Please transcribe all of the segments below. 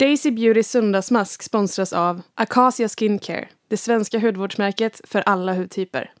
Daisy Beautys söndagsmask sponsras av Acacia Skincare, det svenska hudvårdsmärket för alla hudtyper.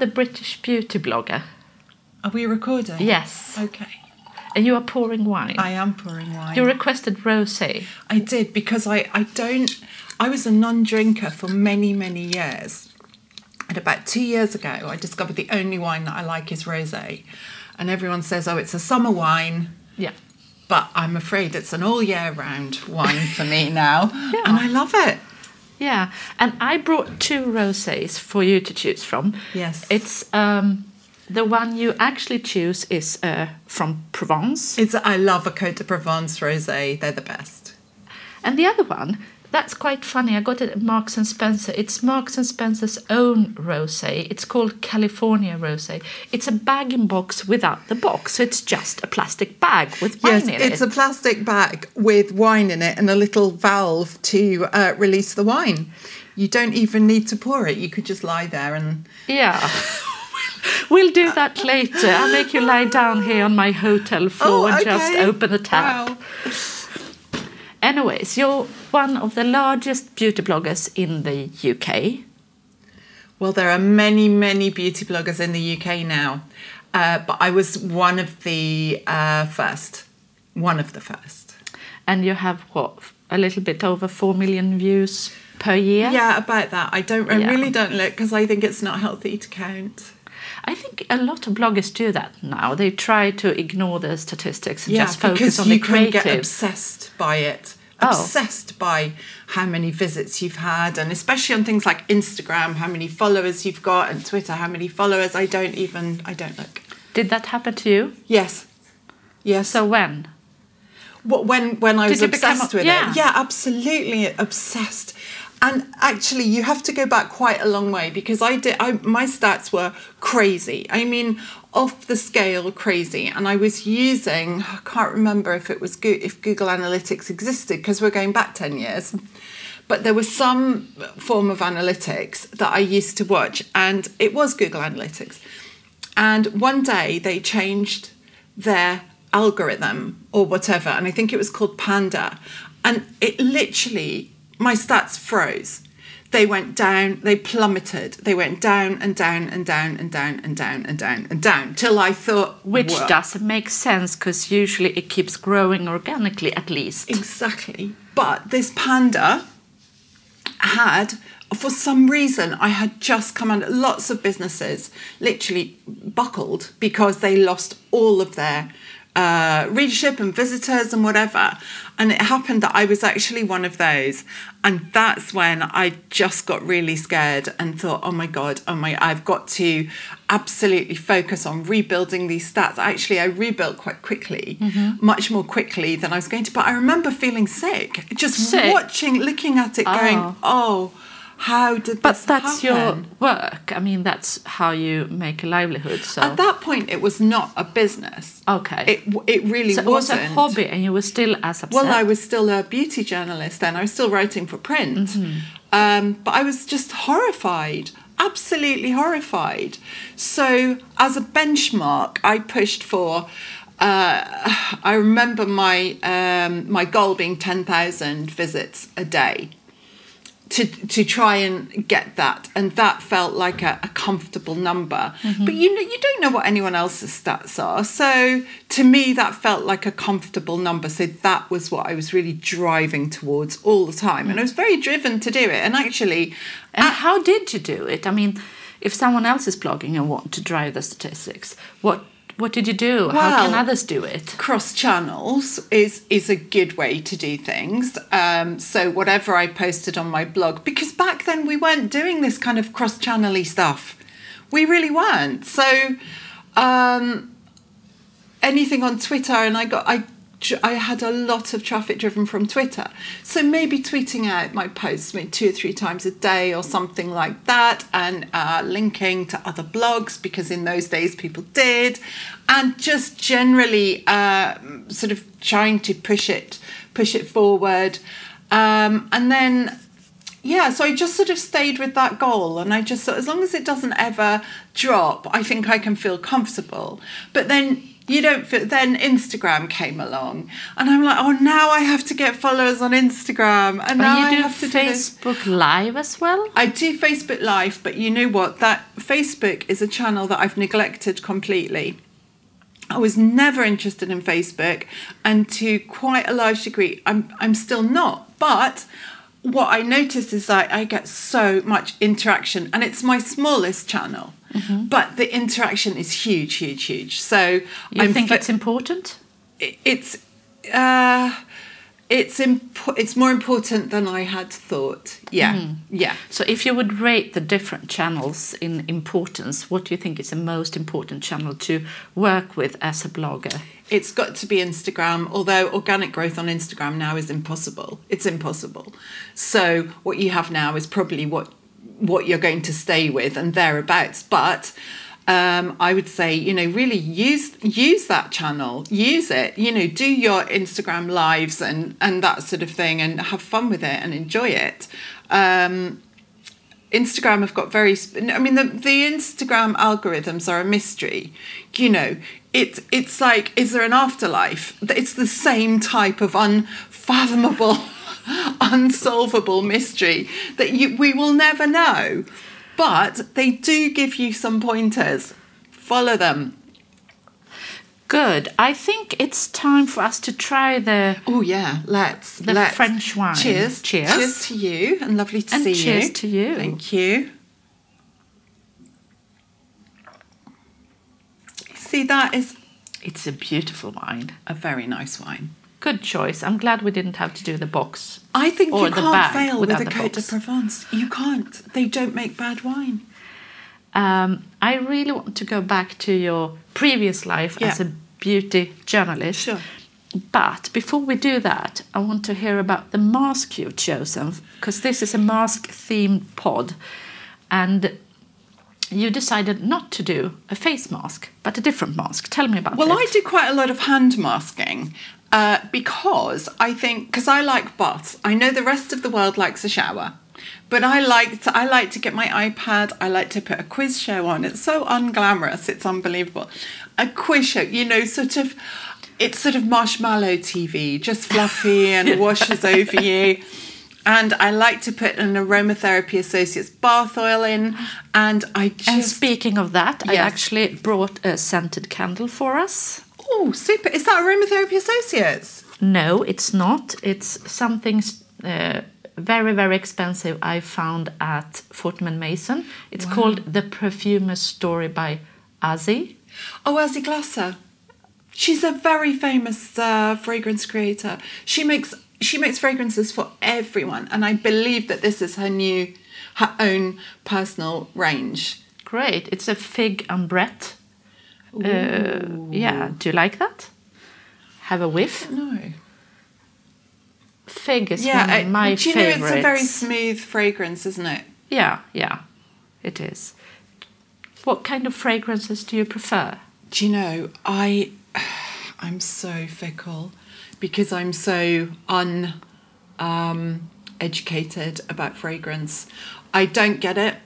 The British beauty blogger. Are we recording? Yes. Okay. And you are pouring wine. I am pouring wine. you requested rosé. I did because I, I don't I was a non-drinker for many many years, and about two years ago I discovered the only wine that I like is rosé, and everyone says oh it's a summer wine, Yeah. but I'm afraid it's an all year round wine for me now, Yeah. and I love it. Yeah. And I brought two rosés for you to choose from. Yes. It's um the one you actually choose is uh, from Provence. It's I love a Côte de Provence rosé. They're the best. And the other one, that's quite funny. I got it at Marks and Spencer. It's Marks and Spencer's own rosé. It's called California rosé. It's a bag in box without the box, so it's just a plastic bag with wine Yes, in it's it. It's a plastic bag with wine in it and a little valve to uh, release the wine. You don't even need to pour it. You could just lie there and Yeah. we'll do that later. I'll make you lie down here on my hotel floor and just open the tap. Wow. Anyways, you're one of the largest beauty bloggers in the UK. Well, there are many, many beauty bloggers in the UK now, uh, but I was one of the uh, first. One of the first. And you have what? A little bit over 4 million views per year? Yeah, about that. I don't. I Yeah. really don't look because I think it's not healthy to count. I think a lot of bloggers do that now. They try to ignore the statistics and Yeah, just focus on the creatives. Yeah, because you can get obsessed by it. Oh. Obsessed by how many visits you've had, and especially on things like Instagram, how many followers you've got, and Twitter, how many followers. I don't even. I don't look. Did that happen to you? Yes. Yes. So when? What when when I Did was become obsessed a- with yeah. it? Yeah, absolutely obsessed. And actually, you have to go back quite a long way because I did. I, my stats were crazy. I mean, off the scale, crazy. And I was using. I can't remember if it was Go- if Google Analytics existed because we're going back ten years. But there was some form of analytics that I used to watch, and it was Google Analytics. And one day they changed their algorithm or whatever, and I think it was called Panda. And it literally, my stats froze. They went down, they plummeted. They went down and down and down and down and down and down and down till I thought, Which "Whoa." doesn't make sense because usually it keeps growing organically at least. Exactly. But this panda had, for some reason, I had just come under lots of businesses literally buckled because they lost all of their uh, readership and visitors and whatever. And it happened that I was actually one of those. And that's when I just got really scared and thought, oh my God, oh my, I've got to absolutely focus on rebuilding these stats. Actually, I rebuilt quite quickly, much more quickly than I was going to. But I remember feeling sick, just Sick? watching, looking at it, going, Oh. How did But that's your work. I mean, that's how you make a livelihood. So At that point, it was not a business. okay, It it really so it was a hobby, and you were still as upset. Well, I was still a beauty journalist then. I was still writing for print. Um, but I was just horrified, absolutely horrified. So, as a benchmark, I pushed for. Uh, I remember my um, my goal being ten thousand visits a day to to try and get that, and that felt like a, a comfortable number. Mm-hmm. But you know, you don't know what anyone else's stats are. So to me, that felt like a comfortable number. So that was what I was really driving towards all the time, and I was very driven to do it. And actually, And how did you do it? I mean, if someone else is blogging and want to drive the statistics, what what did you do? how can others do it? cross channels is is a good way to do things. Um, so whatever I posted on my blog, because back then we weren't doing this kind of cross channely stuff, we really weren't. So um, anything on Twitter, and I got I I had a lot of traffic driven from Twitter. So maybe tweeting out my posts maybe two or three times a day or something like that, and uh, linking to other blogs because in those days people did, and just generally uh, sort of trying to push it push it forward, um, and then yeah, so I just sort of stayed with that goal, and I just thought as long as it doesn't ever drop, I think I can feel comfortable. But then you don't feel. Then Instagram came along, and I'm like, oh, now I have to get followers on Instagram, and now you I have to do. Facebook Live as well? I do Facebook Live, but you know what? That Facebook is a channel that I've neglected completely. I was never interested in Facebook, and to quite a large degree, I'm I'm still not. But what I notice is that I get so much interaction, and it's my smallest channel, but the interaction is huge, huge, huge. So You I'm think it's important? it- it's uh, it's imp- it's more important than I had thought. Yeah, yeah. So, if you would rate the different channels in importance, what do you think is the most important channel to work with as a blogger? It's got to be Instagram, although organic growth on Instagram now is impossible. It's impossible. So what you have now is probably what what you're going to stay with and thereabouts. But um, I would say, you know, really use use that channel, use it. You know, do your Instagram lives and and that sort of thing, and have fun with it and enjoy it. Um, Instagram have got very. I mean, the the Instagram algorithms are a mystery. You know, it's it's like, is there an afterlife? It's the same type of unfathomable, unsolvable mystery that you we will never know. But they do give you some pointers. Follow them. Good. I think it's time for us to try the. Oh yeah, let's The let's- French wine. Cheers, Cheers. cheers to you, and lovely to And see cheers you. Cheers to you. Thank you. See, that is It's a beautiful wine. a very nice wine. Good choice. I'm glad we didn't have to do the box. I think Or you the can't fail with a the Côte de. Provence. You can't. They don't make bad wine. Um, I really want to go back to your previous life Yeah. as a beauty journalist. Sure. But before we do that, I want to hear about the mask you've chosen because this is a mask themed pod. And you decided not to do a face mask, but a different mask. Tell me about Well, it. Well, I do quite a lot of hand masking uh, because I think because I like baths. I know the rest of the world likes a shower, but I like to, I like to get my iPad. I like to put a quiz show on. It's so unglamorous. It's unbelievable. A quiz show, you know, sort of. It's sort of marshmallow TV, just fluffy and washes over you. And I like to put an aromatherapy associates bath oil in, and I just and speaking of that, I actually brought a scented candle for us. Oh super! Is that aromatherapy associates? No, it's not. It's something uh, very, very expensive I found at Fortnum and Mason. It's called The Perfumer's Story by Azzi. Oh, Azzi Glasser. She's a very famous uh, fragrance creator. She makes she makes fragrances for everyone, and I believe that this is her new, her own personal range. Great. It's a fig and ambrette. Uh, yeah, do you like that? Have a whiff. No. Fig is Yeah, I- my do you know it's a very smooth fragrance, isn't it? yeah, yeah, it is. What kind of fragrances do you prefer? Do you know I? I'm so fickle because I'm so un um, educated about fragrance. I don't get it.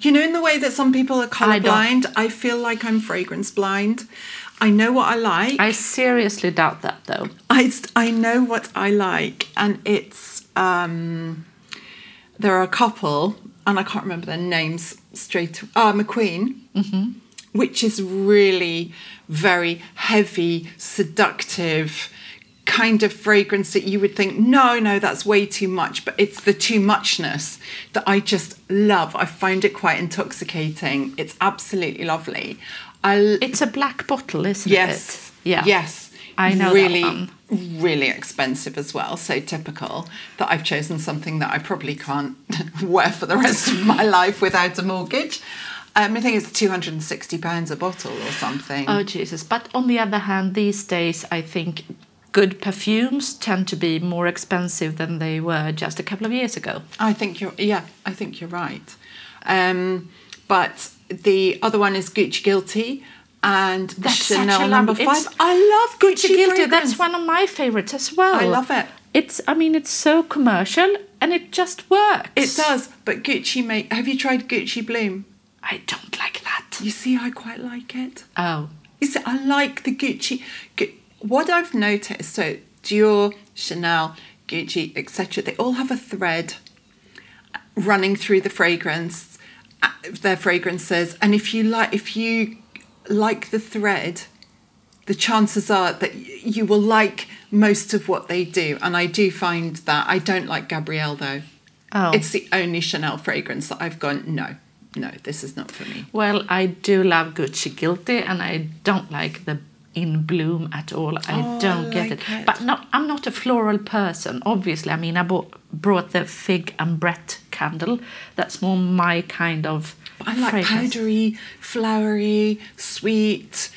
You know, in the way that some people are I colorblind, I, feel like I'm fragrance blind. I know what I like. I seriously doubt that though. I, I know what I like, and it's um, there are a couple, and I can't remember their names straight. Ah, McQueen, which is really very heavy, seductive kind of fragrance that you would think, no, no, that's way too much, but it's the too muchness that I just love. I find it quite intoxicating. It's absolutely lovely. I It's a black bottle, isn't Yes. it? Yeah. Yes. I know that Really, one. really expensive as well. So typical that I've chosen something that I probably can't wear for the rest of my life without a mortgage. Um, I think it's two hundred and sixty pounds a bottle or something. Oh Jesus! But on the other hand, these days I think good perfumes tend to be more expensive than they were just a couple of years ago. I think you're yeah, I think you're right. Um, but the other one is Gucci Guilty and That's Chanel a number lovely- five. it's- I love Gucci, Guilty, fragrance. that's one of my favorites as well. I love it. It's, I mean, it's so commercial and it just works. It does, but Gucci make. Have you tried Gucci Bloom? I don't like that. You see, I quite like it. Oh, You see, I like the Gucci. Gu- What I've noticed, so Dior, Chanel, Gucci, etc., they all have a thread running through the fragrance, uh, their fragrances, and if you like, if you like the thread, the chances are that you will like most of what they do. And I do find that I don't like Gabrielle though. oh. It's the only Chanel fragrance that I've gone, no, no, this is not for me. Well, I do love Gucci Guilty, and I don't like the in bloom at all. I Oh, don't I get like it. it. But no, I'm not a floral person. Obviously, I mean, I bought, brought the fig and ambrette candle. That's more my kind of. I like fragrance. powdery, flowery, sweet,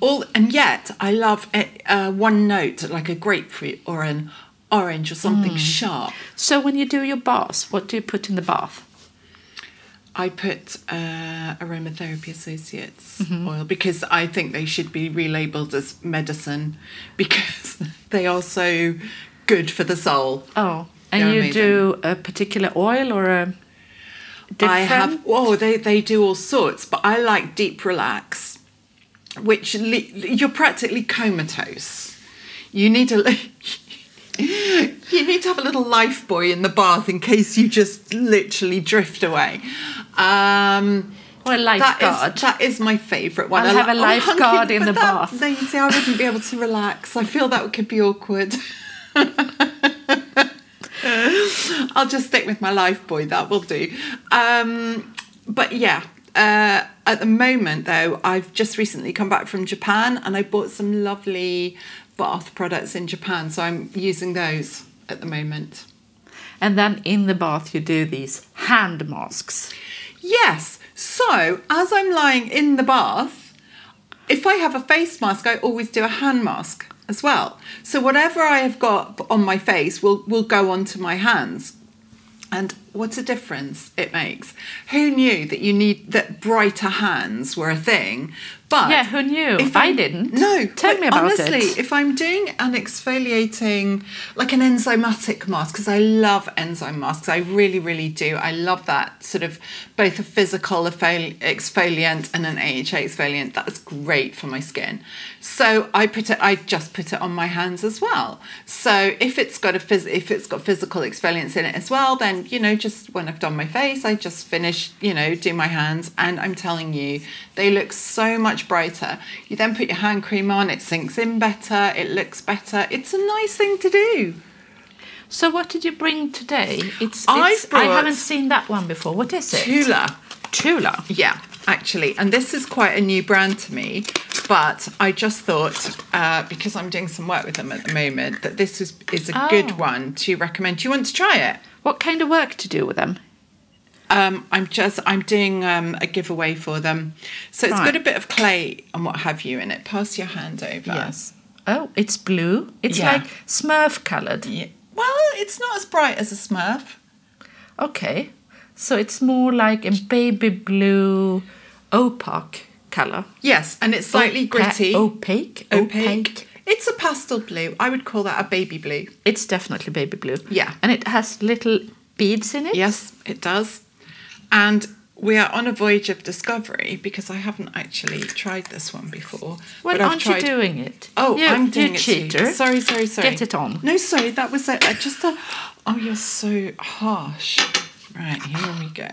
all, and yet I love a, uh, one note like a grapefruit or an orange or something Mm. sharp. So when you do your bath, what do you put in the bath? I put uh, Aromatherapy Associates Mm-hmm. oil because I think they should be relabeled as medicine because they are so good for the soul. Oh, and They're you amazing. do a particular oil or a different? I have. Oh, they they do all sorts, but I like Deep Relax, which li- you're practically comatose. You need a. You need to have a little life buoy in the bath in case you just literally drift away. Um, that lifeguard. is that is my favourite one. I'll I have a oh, lifeguard in the that- bath. No, you see, I wouldn't be able to relax. I feel that could be awkward. I'll just stick with my life boy. That will do. Um, but yeah, uh, at the moment though, I've just recently come back from Japan and I bought some lovely bath products in Japan, so I'm using those at the moment. And then in the bath, you do these hand masks. Yes. So as I'm lying in the bath, if I have a face mask, I always do a hand mask as well. So whatever I have got on my face will will go onto my hands. And what a difference it makes. Who knew that you need that brighter hands were a thing? But Yeah, who knew? if I I'm- didn't. No, Tell me about honestly, it. if I'm doing an exfoliating, like an enzymatic mask, because I love enzyme masks, I really, really do. I love that sort of both a physical exfoliant and an AHA exfoliant. That's great for my skin. So I put it. I just put it on my hands as well. So if it's got a phys- if it's got physical exfoliants in it as well, then you know, just when I've done my face, I just finish, you know, do my hands, and I'm telling you, they look so much brighter. You then put your hand cream on, it sinks in better, it looks better. It's a nice thing to do. So what did you bring today? It's, it's I haven't seen that one before. What is it? Tula. Tula. Yeah, actually, and this is quite a new brand to me, but I just thought uh, because I'm doing some work with them at the moment that this is is a Oh. good one to recommend. Do you want to try it? What kind of work to do with them? Um, I'm just I'm doing um, a giveaway for them, so it's got a bit of clay and what have you in it. Pass your hand over. Yes. Oh, it's blue. It's Yeah. like Smurf coloured. Yeah. Well, it's not as bright as a Smurf. Okay. So it's more like a baby blue opaque colour. Yes, and it's slightly Opa- gritty, Opaque. opaque. It's a pastel blue. I would call that a baby blue. It's definitely baby blue. Yeah. And it has little beads in it. Yes, it does. And we are on a voyage of discovery because I haven't actually tried this one before. Well, aren't tried- you doing it? Oh, you, I'm doing you it cheater. too. Sorry, sorry, sorry. Get it on. No, sorry, that was a, a, just a. Oh, you're so harsh. Right, here we go.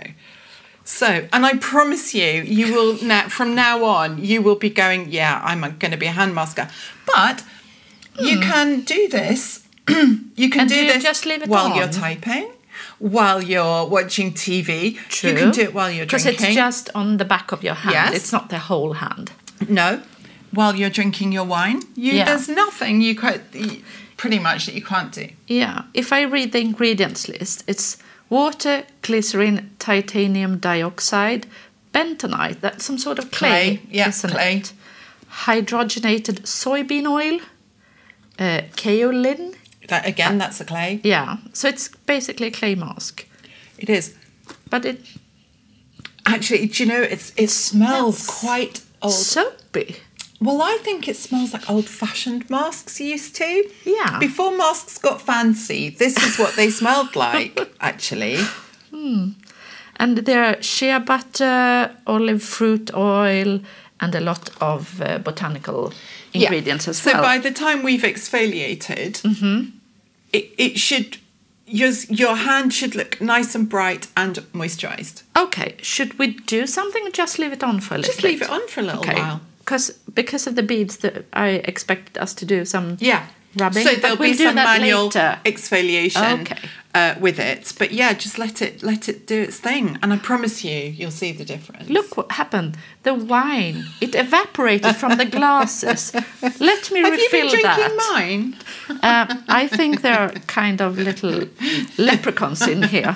So, and I promise you, you will now from now on, you will be going. Yeah, I'm going to be a hand masker, but you can do this. you can Hmm. And do you this just leave it while you're typing, while you're watching TV. True. You can do it while you're Because drinking. it's just on the back of your hand. Yes. It's not the whole hand. No, while you're drinking your wine, you, Yeah. there's nothing you could pretty much that you can't do. Yeah. If I read the ingredients list, it's water, glycerin, titanium dioxide, bentonite. That's some sort of clay. Clay, yeah, isn't clay. It? Hydrogenated soybean oil, uh, kaolin. That again, that's a clay. Yeah, so it's basically a clay mask, It is. but it Actually, do you know it's it smells smells quite old. soapy. Well, I think it smells like old-fashioned masks used to. Yeah. Before masks got fancy, this is what they smelled like. Actually, Hmm. And there are shea butter, olive fruit oil, and a lot of uh, botanical Yeah. ingredients as so well. So by the time we've exfoliated, it, it should your your hand should look nice and bright and moisturized. okay, should we do something or just leave it on for a little Just bit? leave it on for a little Okay. while. Because because of the beads, that I expected us to do some Yeah. rubbing. So there'll we'll be some manual later. exfoliation Okay. uh, with it, but yeah, just let it let it do its thing, and I promise you, you'll see the difference. Look what happened. The wine, it evaporated from the glasses. Let me have you been refill drinking that. mine? Uh, I think there are kind of little leprechauns in here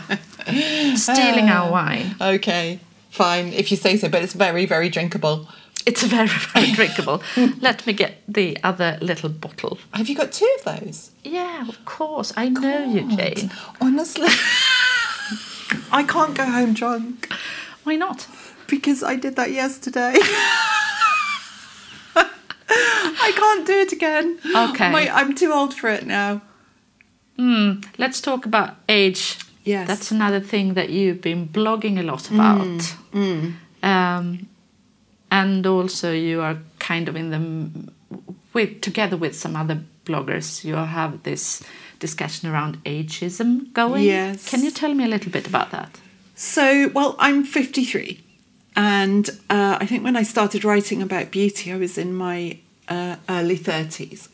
stealing our wine. Okay, fine, if you say so, but it's very very drinkable. It's very, very drinkable. Let me get the other little bottle. Have you got two of those? Yeah, of course. I know you, Jane. Honestly, I can't go home drunk Why not? because I did that yesterday. I can't do it again. Okay. My, I'm too old for it now. Hmm. Let's talk about age. Yes. That's another thing that you've been blogging a lot about. Um, and also, you are kind of in the with together with some other bloggers. You have this discussion around ageism going. Yes. Can you tell me a little bit about that? So, well, I'm 53. And uh, I think when I started writing about beauty, I was in my uh, early 30s.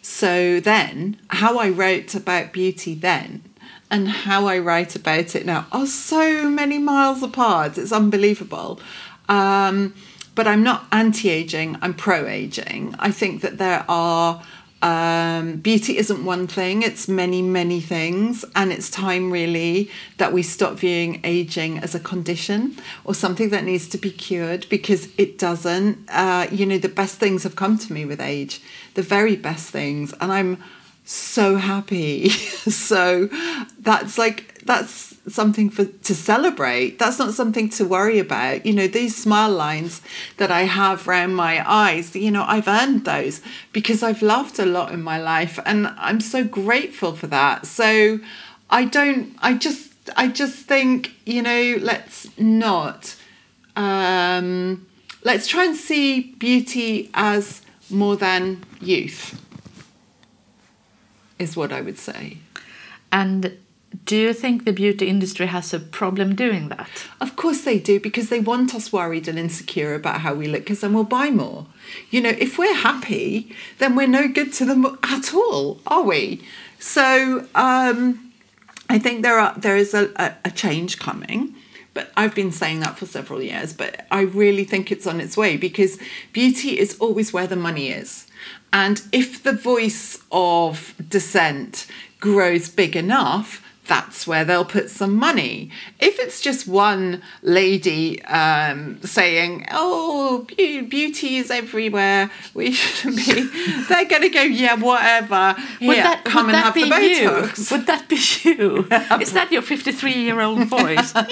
So then, how I wrote about beauty then and how I write about it now are so many miles apart. It's unbelievable. Um, but I'm not anti aging, I'm pro aging. I think that there are. Um, beauty isn't one thing, it's many, many things. And it's time really that we stop viewing aging as a condition or something that needs to be cured because it doesn't. Uh, you know, the best things have come to me with age, the very best things. And I'm so happy. so that's like that's something for to celebrate. That's not something to worry about. You know, these smile lines that I have around my eyes, you know, I've earned those because I've laughed a lot in my life and I'm so grateful for that. So I don't I just I just think, you know, let's not um let's try and see beauty as more than youth is what I would say. And do you think the beauty industry has a problem doing that? Of course they do because they want us worried and insecure about how we look because then we'll buy more. You know, if we're happy, then we're no good to them at all, are we? So um, I think there are there is a, a, a change coming. But I've been saying that for several years, but I really think it's on its way because beauty is always where the money is. And if the voice of dissent grows big enough, that's where they'll put some money. If it's just one lady um, saying, "Oh, beauty is everywhere," we shouldn't be. They're going to go, "Yeah, whatever." Here, come and have the Botox. you? Would that be you? Is that your 53-year-old voice?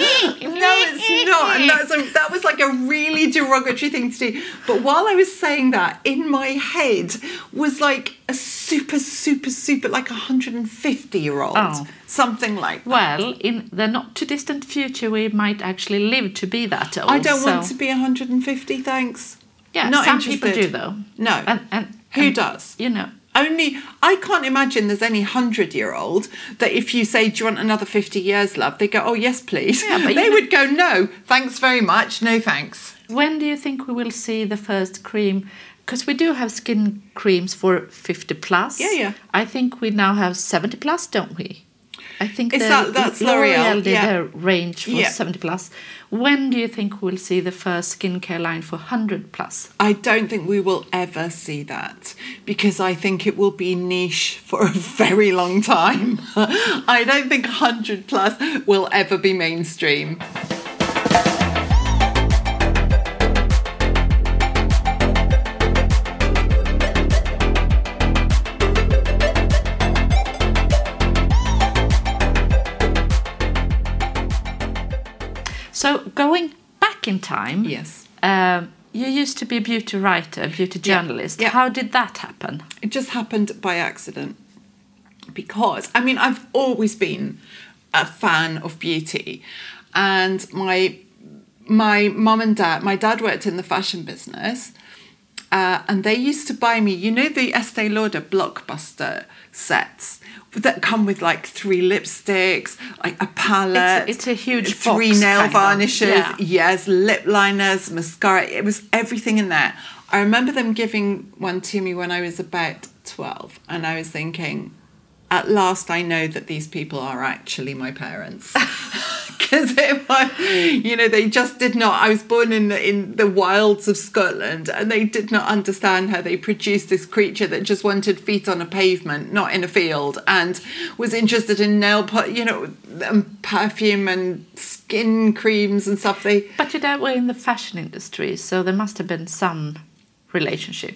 No, it's not. And that's a, that was like a really derogatory thing to do. But while I was saying that, in my head was like a super, super, super, like a 150 year old. Oh. Something like that. well, in the not too distant future, we might actually live to be that old. I don't want to be 150, thanks. Yeah, Not some interested. people do though. No. And, and Who and, does? You know. Only, I can't imagine there's any 100 year old that if you say, Do you want another 50 years, love? They go, Oh, yes, please. Yeah, they know- would go, No, thanks very much. No, thanks. When do you think we will see the first cream? Because we do have skin creams for 50 plus. Yeah, yeah. I think we now have 70 plus, don't we? I think Is the that- that's L'Oreal, did yeah. a range for Yeah. 70 plus. When do you think we'll see the first skincare line for 100 plus? I don't think we will ever see that because I think it will be niche for a very long time. I don't think 100 plus will ever be mainstream. So going back in time, Yes. um, you used to be a beauty writer, a beauty journalist. yeah. How did that happen? It just happened by accident. Because, I mean, I've always been a fan of beauty. And my my mum and dad, my dad worked in the fashion business. Uh, and they used to buy me, you know, the Estee Lauder blockbuster sets that come with like three lipsticks, like a palette. It's- it's a huge three box, nail varnishes, yeah. yes, lip liners, mascara. It was everything in there. I remember them giving one to me when I was about 12, and I was thinking, at last I know that these people are actually my parents. Because you know, they just did not. I was born in the, in the wilds of Scotland, and they did not understand how they produced this creature that just wanted feet on a pavement, not in a field, and was interested in nail, po- you know, and perfume and skin creams and stuff. They But your dad were in the fashion industry, so there must have been some relationship.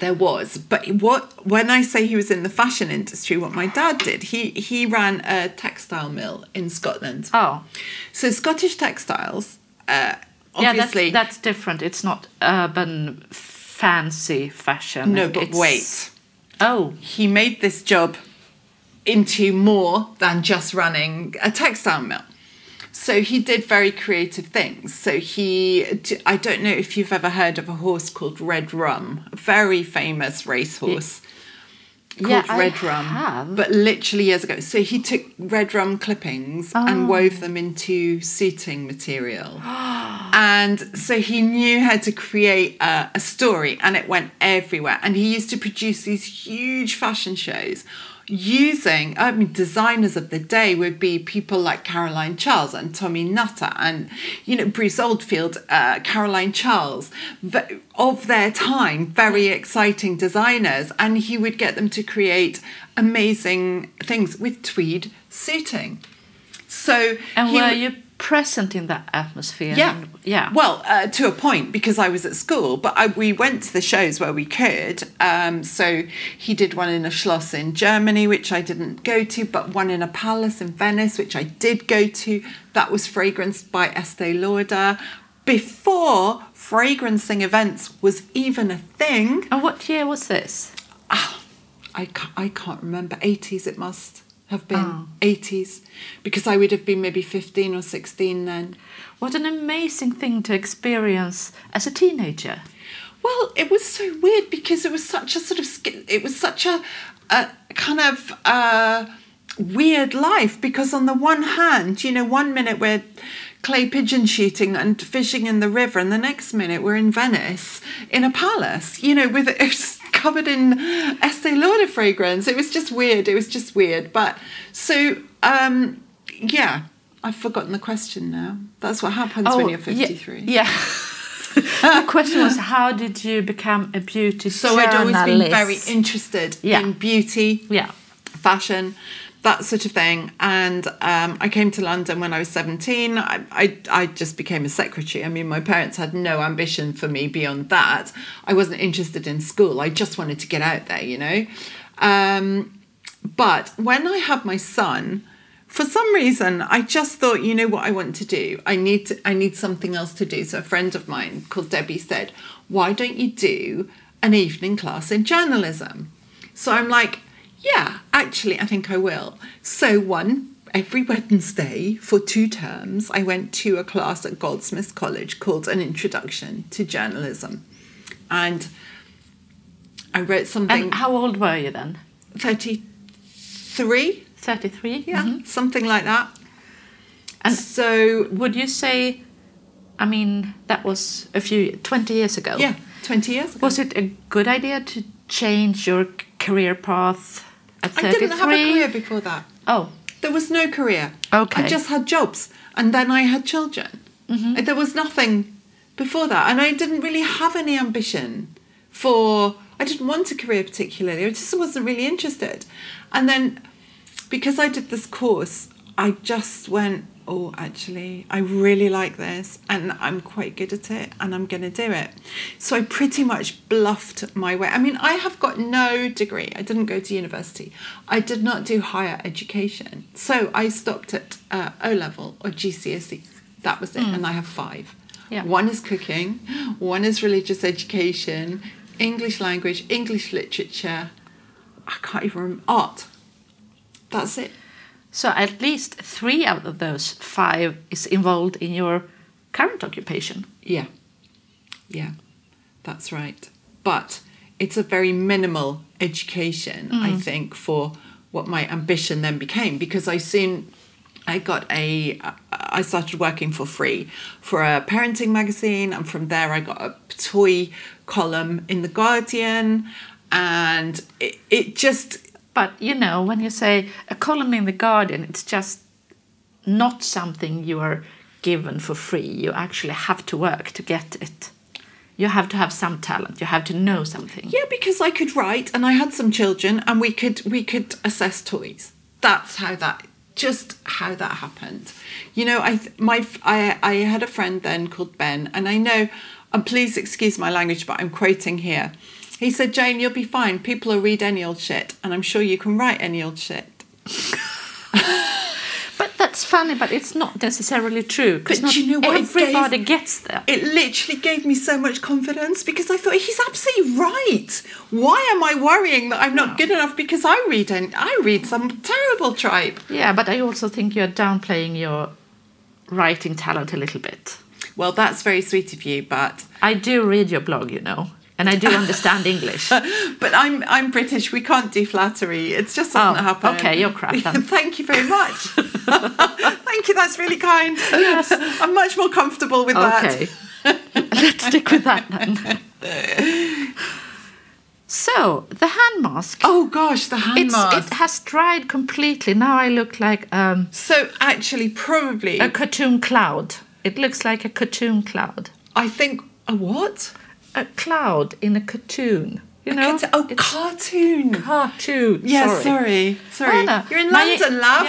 There was, but what when I say he was in the fashion industry, what my dad did, he he ran a textile mill in Scotland. Oh, So Scottish textiles, uh, yeah, obviously, that's, that's different. It's not urban, fancy fashion. no, but It's- wait, Oh, he made this job into more than just running a textile mill. So he did very creative things. So he, I don't know if you've ever heard of a horse called Red Rum, a very famous racehorse called Yeah, I Red Rum, have. but literally years ago. So he took Red Rum clippings Oh. and wove them into suiting material. and so he knew how to create a, a story and it went everywhere. And he used to produce these huge fashion shows using, I mean, designers of the day would be people like Caroline Charles and Tommy Nutter and, you know, Bruce Oldfield, uh, Caroline Charles, of their time, very exciting designers. And he would get them to create amazing things with tweed suiting. So, and were you present in that atmosphere? yeah. And- yeah. Well, uh, to a point because I was at school, but I, we went to the shows where we could. Um, so he did one in a Schloss in Germany, which I didn't go to, but one in a palace in Venice, which I did go to. That was fragranced by Estee Lauder. Before fragrancing events was even a thing, and what year was this? I can't, I can't remember. 80s it must have been. Oh. 80s. Because I would have been maybe 15 or 16 then. What an amazing thing to experience as a teenager. Well, it was so weird because it was such a sort of it was such a, a kind of uh, weird life because on the one hand, you know, one minute we're clay pigeon shooting and fishing in the river, and the next minute we're in Venice in a palace, you know, with it was covered in Estee Lauder fragrance. It was just weird. It was just weird. But so um, yeah, I've forgotten the question now. That's what happens when you're Oh, yeah- 53. Yeah. the question was, how did you become a beauty So I'd always been very interested Yeah. in beauty, Yeah. fashion, that sort of thing. And um, I came to London when I was 17. I, I, I just became a secretary. I mean, my parents had no ambition for me beyond that. I wasn't interested in school. I just wanted to get out there, you know. Um, but when I had my son, for some reason, I just thought, you know what I want to do? I need to, I need something else to do. So a friend of mine called Debbie said, "Why don't you do an evening class in journalism?" So I'm like, "Yeah, actually, I think I will." So one every Wednesday for two terms, I went to a class at Goldsmiths College called An Introduction to Journalism, and I wrote something. And how old were you then? Thirty-three. 33? Yeah, Mhm. something like that. And- so, Would you say, I mean, that was a few, 20 years ago? yeah, 20 years ago. Was it a good idea to change your career path at I didn't have a career before that. Oh, There was no career. Okay. I just had jobs and then I had children. Mm-hmm. There was nothing before that. And I didn't really have any ambition for, I didn't want a career particularly. I just wasn't really interested. And then because I did this course, I just went, oh, actually, I really like this and I'm quite good at it and I'm going to do it. So I pretty much bluffed my way. I mean, I have got no degree. I didn't go to university. I did not do higher education. So I stopped at uh, O level or GCSE. That was it. And I have five. Yeah. One is cooking, one is religious education, English language, English literature. I can't even remember. Art. That's it. So at least three out of those five is involved in your current occupation. Yeah. Yeah. That's right. But it's a very minimal education, I mm. think, for what my ambition then became because I soon I got a I started working for free for a parenting magazine and from there I got a toy column in the Guardian and it, it just But you know, when you say a column in the Guardian, it's just not something you are given for free. You actually have to work to get it. You have to have some talent. You have to know something. Yeah, because I could write and I had some children and we could we could assess toys. That's how that just how that happened. You know, I my I I had a friend then called Ben and I know and please excuse my language but I'm quoting here. He said, "Jane, you'll be fine. People will read any old shit and I'm sure you can write any old shit." But that's funny, but it's not necessarily true. Because But not you know what everybody gave- gets there. It literally gave me so much confidence because I thought he's absolutely right. Why am I worrying that I'm not good enough because I read and I read some terrible tripe. Yeah, but I also think you're downplaying your writing talent a little bit. Well, that's very sweet of you, but I do read your blog, you know, and I do understand English. but I'm I'm British. We can't do flattery. It's just doesn't Oh, happen. okay, you're crap then. Thank you very much. Thank you. That's really kind. Yes, I'm much more comfortable with that. Okay. Let's stick with that then. So, the hand mask. Oh gosh, the hand It's, mask. it has dried completely. Now I look like um, so actually, probably, a cartoon cloud. It looks like a cartoon cloud. I think a what? A cloud in a cartoon. You know? Oh, It's cartoon. cartoon. Yeah, sorry, sorry. Anna, You're in my- London, love.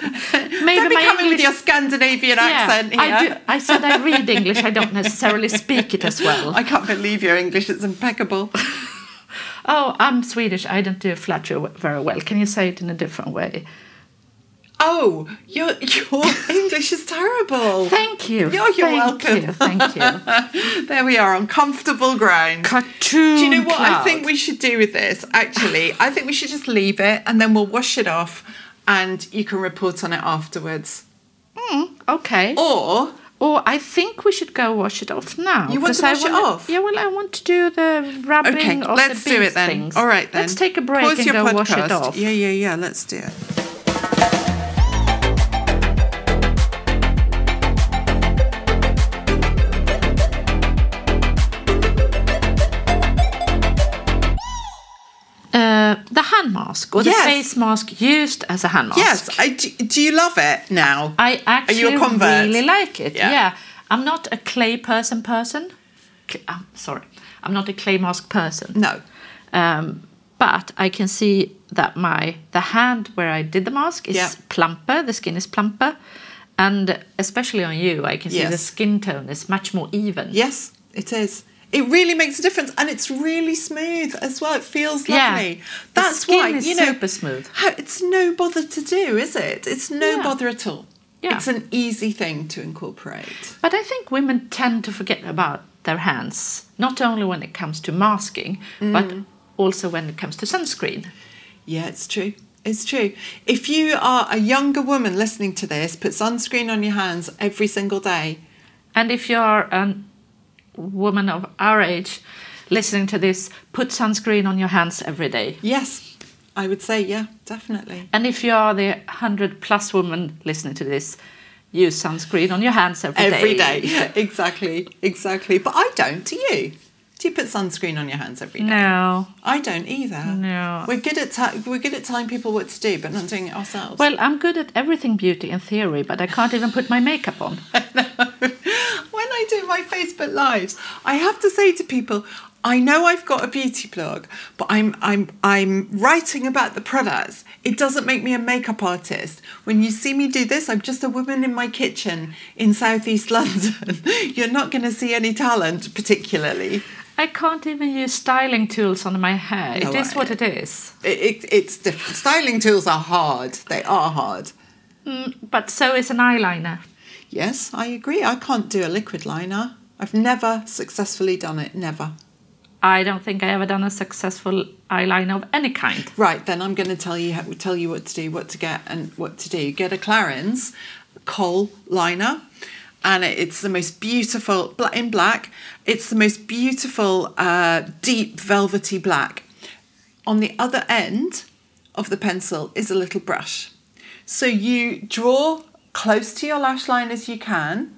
Maybe Don't be coming with your Scandinavian accent here. I, do, I said I read English. I don't necessarily speak it as well. I can't believe your English is impeccable. Oh, I'm Swedish. I don't do flattery very well. Can you say it in a different way? Oh, your your English is terrible. Thank you. You're- you're Thank welcome. You, thank you. there we are on comfortable ground. Cartoon. Do you know what I think we should do with this? Actually, I think we should just leave it and then we'll wash it off and you can report on it afterwards. Hmm, okay. Or Or I think we should go wash it off now. You want to wash it wanna- off? Yeah, well, I want to do the rubbing okay, of let's the do it then. things. All right then. Let's take a break Pause and go wash it off. Yeah, yeah, yeah. Let's do it. Mask or the Yes. face mask used as a hand mask. Yes, I, do, do you love it now? I actually a convert? really like it. Yeah. Yeah. I'm not a clay person person. I'm sorry. I'm not a clay mask person. no. Um, but I can see that my the hand where I did the mask is Yeah. plumper. The skin is plumper, and especially on you, I can see the skin tone is much more even. Yes, it is. It really makes a difference, and it's really smooth as well. It feels Yeah. lovely. The That's skin why is you know super smooth. It's no bother to do, is it? It's no Yeah. bother at all. Yeah. It's an easy thing to incorporate. But I think women tend to forget about their hands, not only when it comes to masking, but Mm. also when it comes to sunscreen. Yeah, it's true. It's true. If you are a younger woman listening to this, put sunscreen on your hands every single day. And if you're a woman of our age listening to this, put sunscreen on your hands every day. Yes, I would say, yeah, definitely. And if you are the 100 plus woman listening to this, use sunscreen on your hands every day. Every day. exactly, exactly. But I don't. Do you? Do you put sunscreen on your hands every day? No. I don't either. No. We're good at ta- we're good at telling people what to do, but not doing it ourselves. Well, I'm good at everything beauty in theory, but I can't even put my makeup on. I do my Facebook lives, I have to say to people, I know I've got a beauty blog, but I'm I'm I'm writing about the products. It doesn't make me a makeup artist. When you see me do this, I'm just a woman in my kitchen in southeast London. You're not going to see any talent particularly. I can't even use styling tools on my hair. No, it is I- what it is. It, it, it's different. Styling tools are hard. They are hard. Mm, but so is an eyeliner. Yes, I agree. I can't do a liquid liner. I've never successfully done it. Never. I don't think I ever done a successful eyeliner of any kind. Right, then I'm going to tell you how, tell you what to do, what to get, and what to do. Get a Clarins kohl liner, and it's the most beautiful in black. It's the most beautiful uh, deep velvety black. On the other end of the pencil is a little brush. So you draw close to your lash line as you can,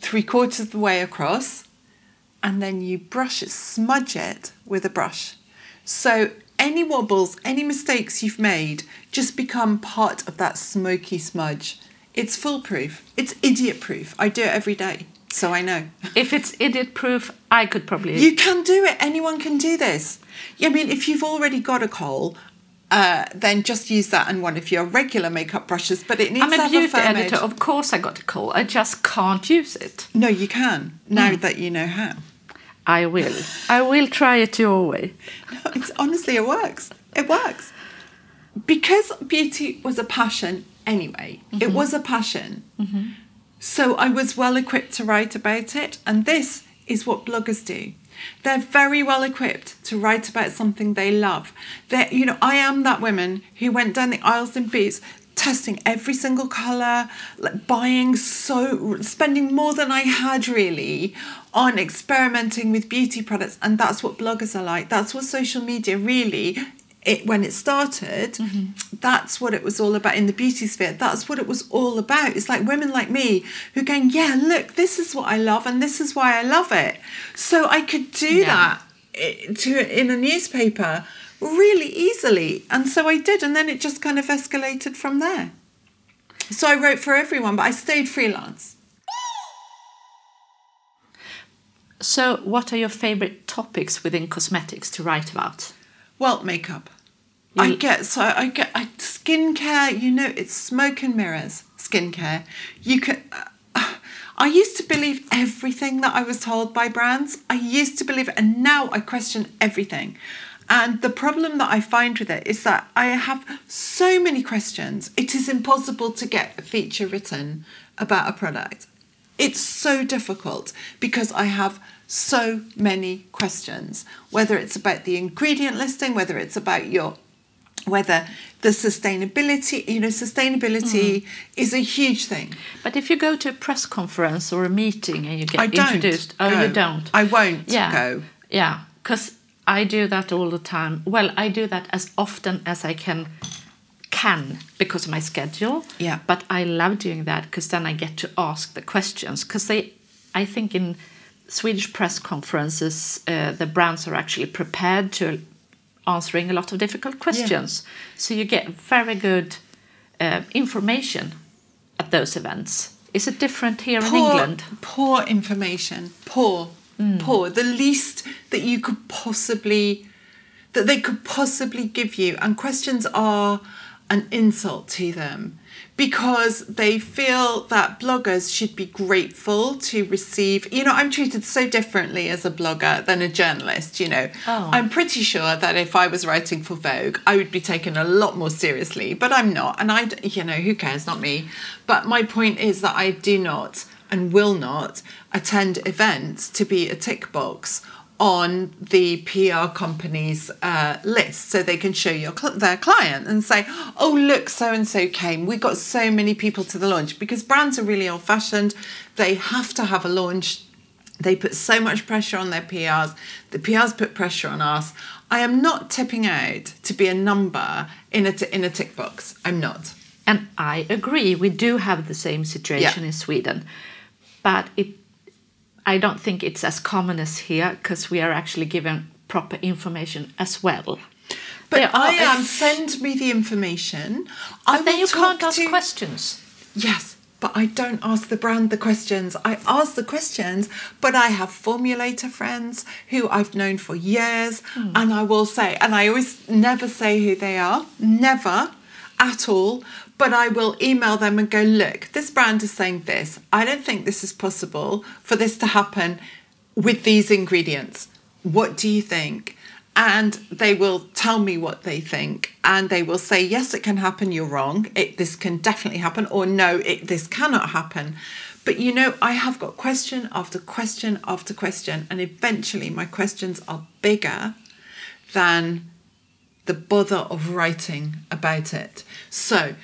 three quarters of the way across, and then you brush it, smudge it with a brush. So any wobbles, any mistakes you've made just become part of that smoky smudge. It's foolproof. It's idiot proof. I do it every day, so I know. If it's idiot proof, I could probably. You can do it. Anyone can do this. I mean, if you've already got a kohl, uh, then just use that and one of your regular makeup brushes. But it needs I'm to a beauty editor. Of course, I got a kohl. I just can't use it. No, you can now Hmm. that you know how. I will. I will try it your way. No, it's honestly it works. It works. Because beauty was a passion anyway. It was a passion. So I was well equipped to write about it, and this is what bloggers do. They're very well equipped to write about something they love. They, you know, I am that woman who went down the aisles in Boots, testing every single color, like buying so, spending more than I had really on experimenting with beauty products, and that's what bloggers are like. That's what social media really it when it started mm-hmm. that's what it was all about in the beauty sphere. That's what it was all about. It's like women like me who are going yeah look this is what i love and this is why i love it. So i could do Yeah. that eh, to in a newspaper really easily. And so i did and then it just kind of escalated from there. So i wrote for everyone but i stayed freelance. So, what are your favorite topics within cosmetics to write about? Well, makeup. I get so I get I, skincare. You know, it's smoke and mirrors. Skincare. You can. Uh, I used to believe everything that I was told by brands. I used to believe it, and now I question everything. And the problem that I find with it is that I have so many questions. It is impossible to get a feature written about a product. It's so difficult because I have so many questions, whether it's about the ingredient listing, whether it's about your whether the sustainability, you know, sustainability is a huge thing. But if you go to a press conference or a meeting and you get I don't introduced, oh, you don't. I won't yeah, go. Yeah, because I do that all the time. Well, I do that as often as I can can because of my schedule. Yeah. But I love doing that because then I get to ask the questions because they, I think in Swedish press conferences, uh, the brands are actually prepared to answering a lot of difficult questions. So you get very good uh, information at those events. Is it different here in England? Poor information. Poor. Poor. The least that you could possibly that they could possibly give you. And questions are an insult to them because they feel that bloggers should be grateful to receive you know i'm treated so differently as a blogger than a journalist you know Oh. i'm pretty sure that if i was writing for vogue i would be taken a lot more seriously but i'm not and i you know who cares not me but my point is that i do not and will not attend events to be a tick box on the PR company's uh, list so they can show your cl- their client and say, oh, look, so and so came. We got so many people to the launch because brands are really old fashioned. They have to have a launch. They put so much pressure on their PRs. The PRs put pressure on us. I am not tipping out to be a number in a, t- in a tick box. I'm not. And I agree, we do have the same situation Yeah. in Sweden, but it, I don't think it's as common as here because we are actually given proper information as well. But are am. f- Send me the information. I But then you can't ask to- questions. Yes, but I don't ask the brand the questions. I ask the questions, but I have formulator friends who I've known for years, hmm. and I will say, and I always never say who they are, never at all. But I will email them and go, look, this brand is saying this. I don't think this is possible for this to happen with these ingredients. What do you think? and they will tell me what they think and they will say yes it can happen you're wrong it, this can definitely happen or no it, this cannot happen but you know i have got question after question after question and eventually my questions are bigger than the bother of writing about it so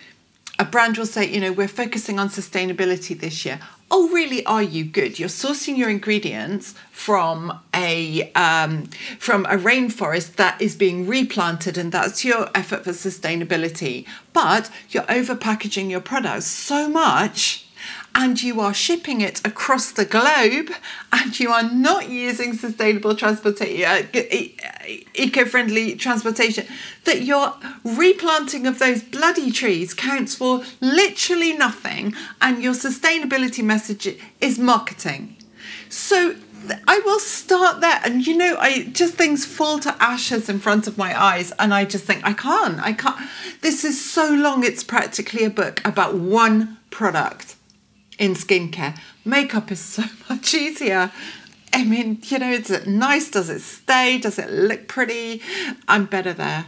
a brand will say you know we're focusing on sustainability this year. Oh really? Are you good? You're sourcing your ingredients from a um, from a rainforest that is being replanted and that's your effort for sustainability. But you're over packaging your products so much and you are shipping it across the globe and you are not using sustainable transportation, uh, eco-friendly transportation, that your replanting of those bloody trees counts for literally nothing and your sustainability message is marketing. So I will start there. And you know, I just things fall to ashes in front of my eyes. And I just think, I can't, I can't. This is so long, it's practically a book about one product in skincare. Makeup is so much easier. I mean, you know, is it nice? Does it stay? Does it look pretty? I'm better there.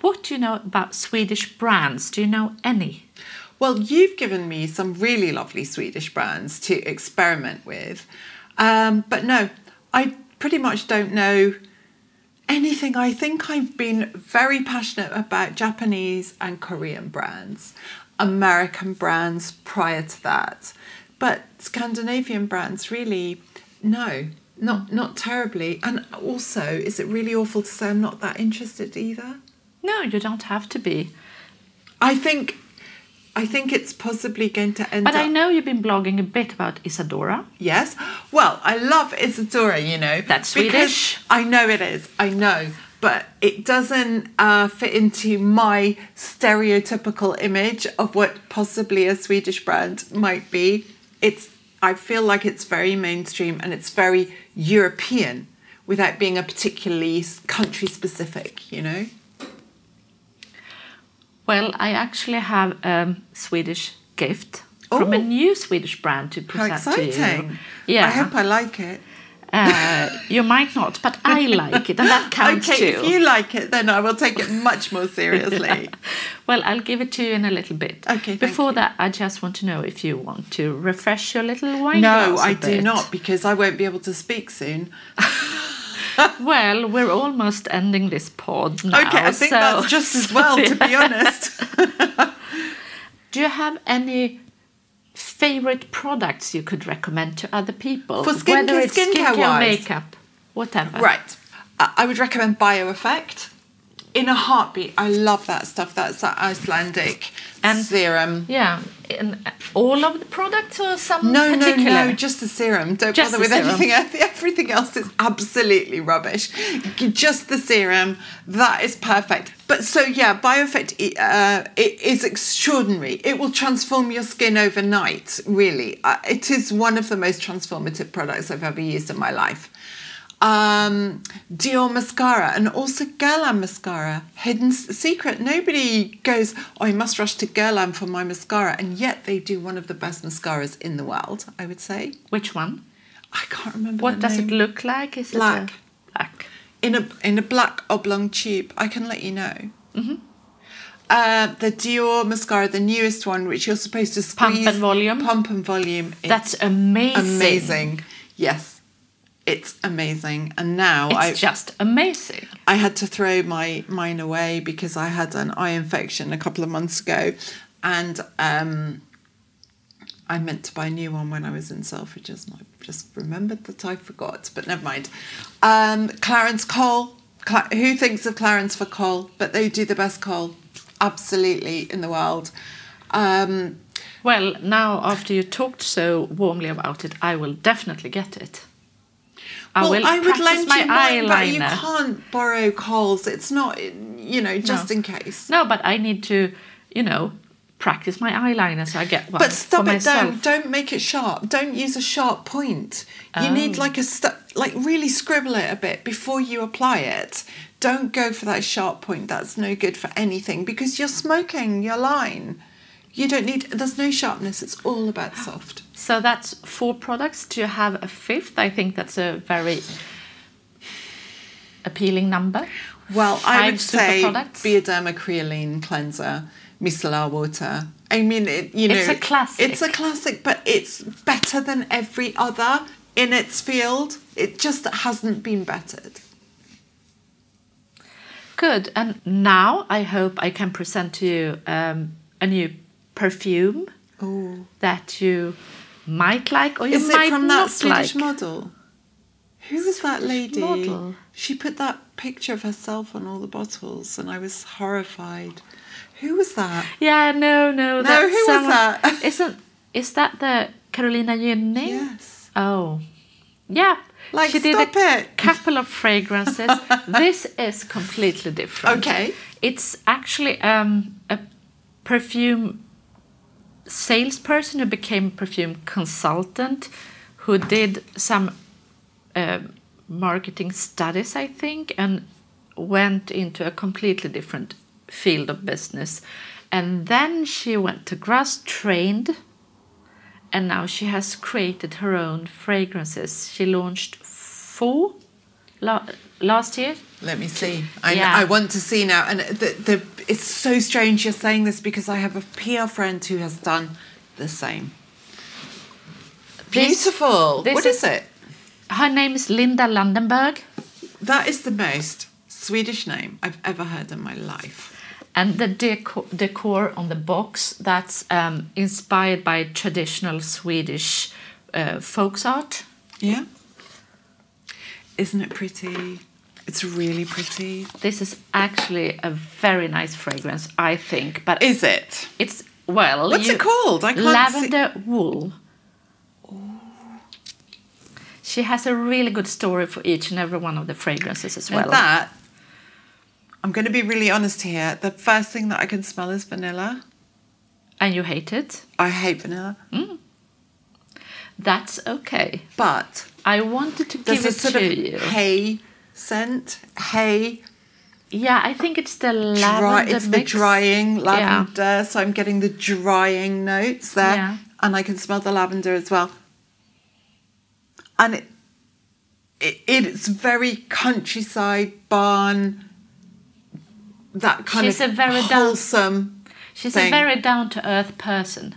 What do you know about Swedish brands? Do you know any? Well, you've given me some really lovely Swedish brands to experiment with. Um, but no, I pretty much don't know anything. I think I've been very passionate about Japanese and Korean brands, American brands prior to that, but Scandinavian brands really no. Not not terribly, and also, is it really awful to say I'm not that interested either? No, you don't have to be. I think I think it's possibly going to end But. I know you've been blogging a bit about Isadora. Yes. Well, I love Isadora, you know. That's Swedish. I know it is. I know. But it doesn't uh, fit into my stereotypical image of what possibly a Swedish brand might be. It's. I feel like it's very mainstream and it's very European, without being a particularly country specific. You know. Well, I actually have a Swedish gift from a Oh. new Swedish brand to present to you. exciting! Yeah. I hope I like it. Uh, you might not, but I like it, and that counts okay, too. if you like it, then I will take it much more seriously. Well, I'll give it to you in a little bit. Okay, Before that, I just want to know if you want to refresh your little wine No, glass a I do bit. not because I won't be able to speak soon. Well, we're almost ending this pod now. okay, I think so- that's just as well, to be honest. Do you have any favorite products you could recommend to other people? For skincare- Whether it's skincare skincare, makeup, whatever. right. I I would recommend BioEffect. In a heartbeat, I love that stuff. That's that Icelandic And- serum. Yeah, and all of the products or some No, no, particular? no, just the serum. Don't Just bother with serum. anything else. Everything else is absolutely rubbish. Just the serum, that is perfect. But so, yeah, BioEffect uh, it is extraordinary. It will transform your skin overnight, really. Uh, it is one of the most transformative products I've ever used in my life. Um, Dior mascara and also Guerlain mascara. Hidden secret. Nobody goes, oh, I must rush to Guerlain for my mascara. And yet they do one of the best mascaras in the world, I would say. Which one? I can't remember. What does it look like? Is Black. it black? in a in a black oblong tube? I can let you know. Uh, the Dior mascara, the newest one, which you're supposed to Pump and volume? Pump and volume. It's That's amazing. amazing. Yes, it's amazing. And now It's I just amazing. I had to throw my mine away because I had an eye infection a couple of months ago, and um, I meant to buy a new one when I was in Selfridges, and I just remembered that I forgot. But never mind. Um, Clarins kohl. Cla- who thinks of Clarence for kohl? But they do the best kohl, absolutely in the world. Um, Well, now after you talked so warmly about it, I will definitely get it. I well, will I would lend my you mine, but you can't borrow kohls. It's not, you know, just No. in case. No, but I need to, you know, practice my eyeliner so I get one But stop it down. Don't make it sharp. Don't use a sharp point. You need Oh. like a stu- like really scribble it a bit before you apply it. Don't go for that sharp point. That's no good for anything because you're smoking your line. You don't need. There's no sharpness. It's all about soft. So that's four products. Do you have a fifth? I think that's a very appealing number. Well, I would say products. Bioderma Créaline cleanser, micellar water. I mean, it, you know, It's a classic. It's a classic, but it's better than every other in its field. It just hasn't been bettered. Good. And now I hope I can present to you um, a new perfume Oh, that you might like or you is might it from not that Swedish like. model? Who was that lady? model? She put that picture of herself on all the bottles, and I was horrified. Who was that? Yeah, no, no. No, that's who was someone- that? Isn't is that the Carolina Gynning? Yes. Oh, yeah. Like, she did stop a it. couple of fragrances. this is completely different. Okay. It's actually um, a perfume salesperson who became a perfume consultant who did some um marketing studies, I think, and went into a completely different field of business. And then she went to Grasse, trained, and now she has created her own fragrances. She launched four la- last year. Let me see. I, Yeah. I want to see now. And the, the, it's so strange you're saying this because I have a PR friend who has done the same. This- Beautiful. this what is, is- it? Her name is Linda Landenberg, That is the most Swedish name I've ever heard in my life. and the decor, decor on the box that's um, inspired by traditional Swedish uh, folks art. Yeah. Isn't it pretty? It's really pretty. This is actually a very nice fragrance, I think, but Is it? it's well. What's you- it called? I can't Lavender wool. She has a really good story for each and every one of the fragrances as well. And that, I'm going to be really honest here. The first thing that I can smell is vanilla. and you hate it. I hate vanilla. Mm. That's okay. But I wanted to give a it sort to of you. hay scent. Hay Yeah, I think it's the dry, lavender it's the mix. drying Yeah. lavender. So I'm getting the drying notes there, Yeah. and I can smell the lavender as well. And it, it it's very countryside barn. That kind She's of a very down- wholesome. She's thing. a very down to earth person.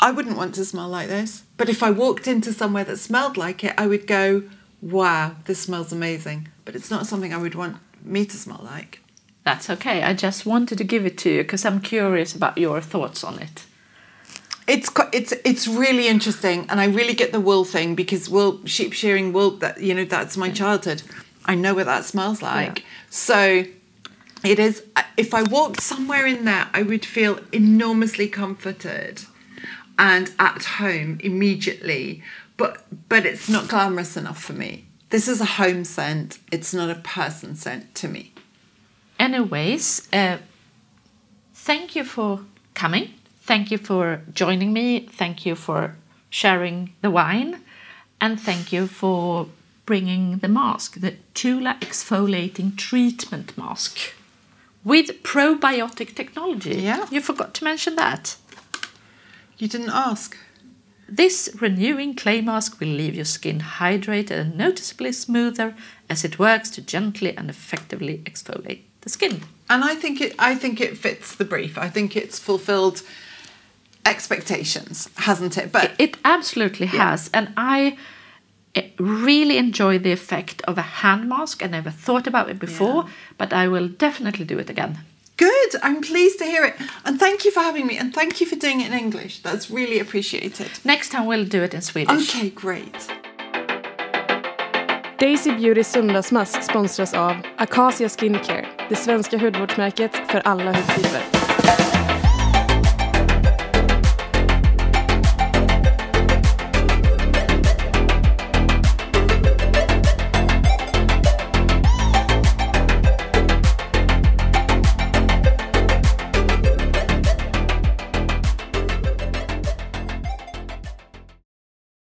I wouldn't want to smell like this, but if I walked into somewhere that smelled like it, I would go, "Wow, this smells amazing." But it's not something I would want me to smell like. That's okay. I just wanted to give it to you because I'm curious about your thoughts on it. It's it's it's really interesting, and I really get the wool thing because wool sheep shearing wool. That you know, that's my childhood. I know what that smells like. So it is. If I walked somewhere in there, I would feel enormously comforted and at home immediately. But but it's not glamorous enough for me. This is a home scent. It's not a person scent to me. Anyways, uh, thank you for coming. Thank you for joining me. Thank you for sharing the wine. And thank you for bringing the mask, the Tula exfoliating treatment mask with probiotic technology. Yeah. You forgot to mention that. You didn't ask. This renewing clay mask will leave your skin hydrated and noticeably smoother as it works to gently and effectively exfoliate the skin. and I think it I think it fits the brief. I think it's fulfilled expectations, hasn't it? But It absolutely has, and I eh, really enjoy the effect of a hand mask. I never thought about it before, but I will definitely do it again. Good. I'm pleased to hear it. And thank you for having me and thank you for doing it in English. That's really appreciated. Next time we'll do it in Swedish. Okay, great. Daisy Beauty söndagsmask sponsras av Acacia Skincare, det svenska hudvårdsmärket för alla hudtyper.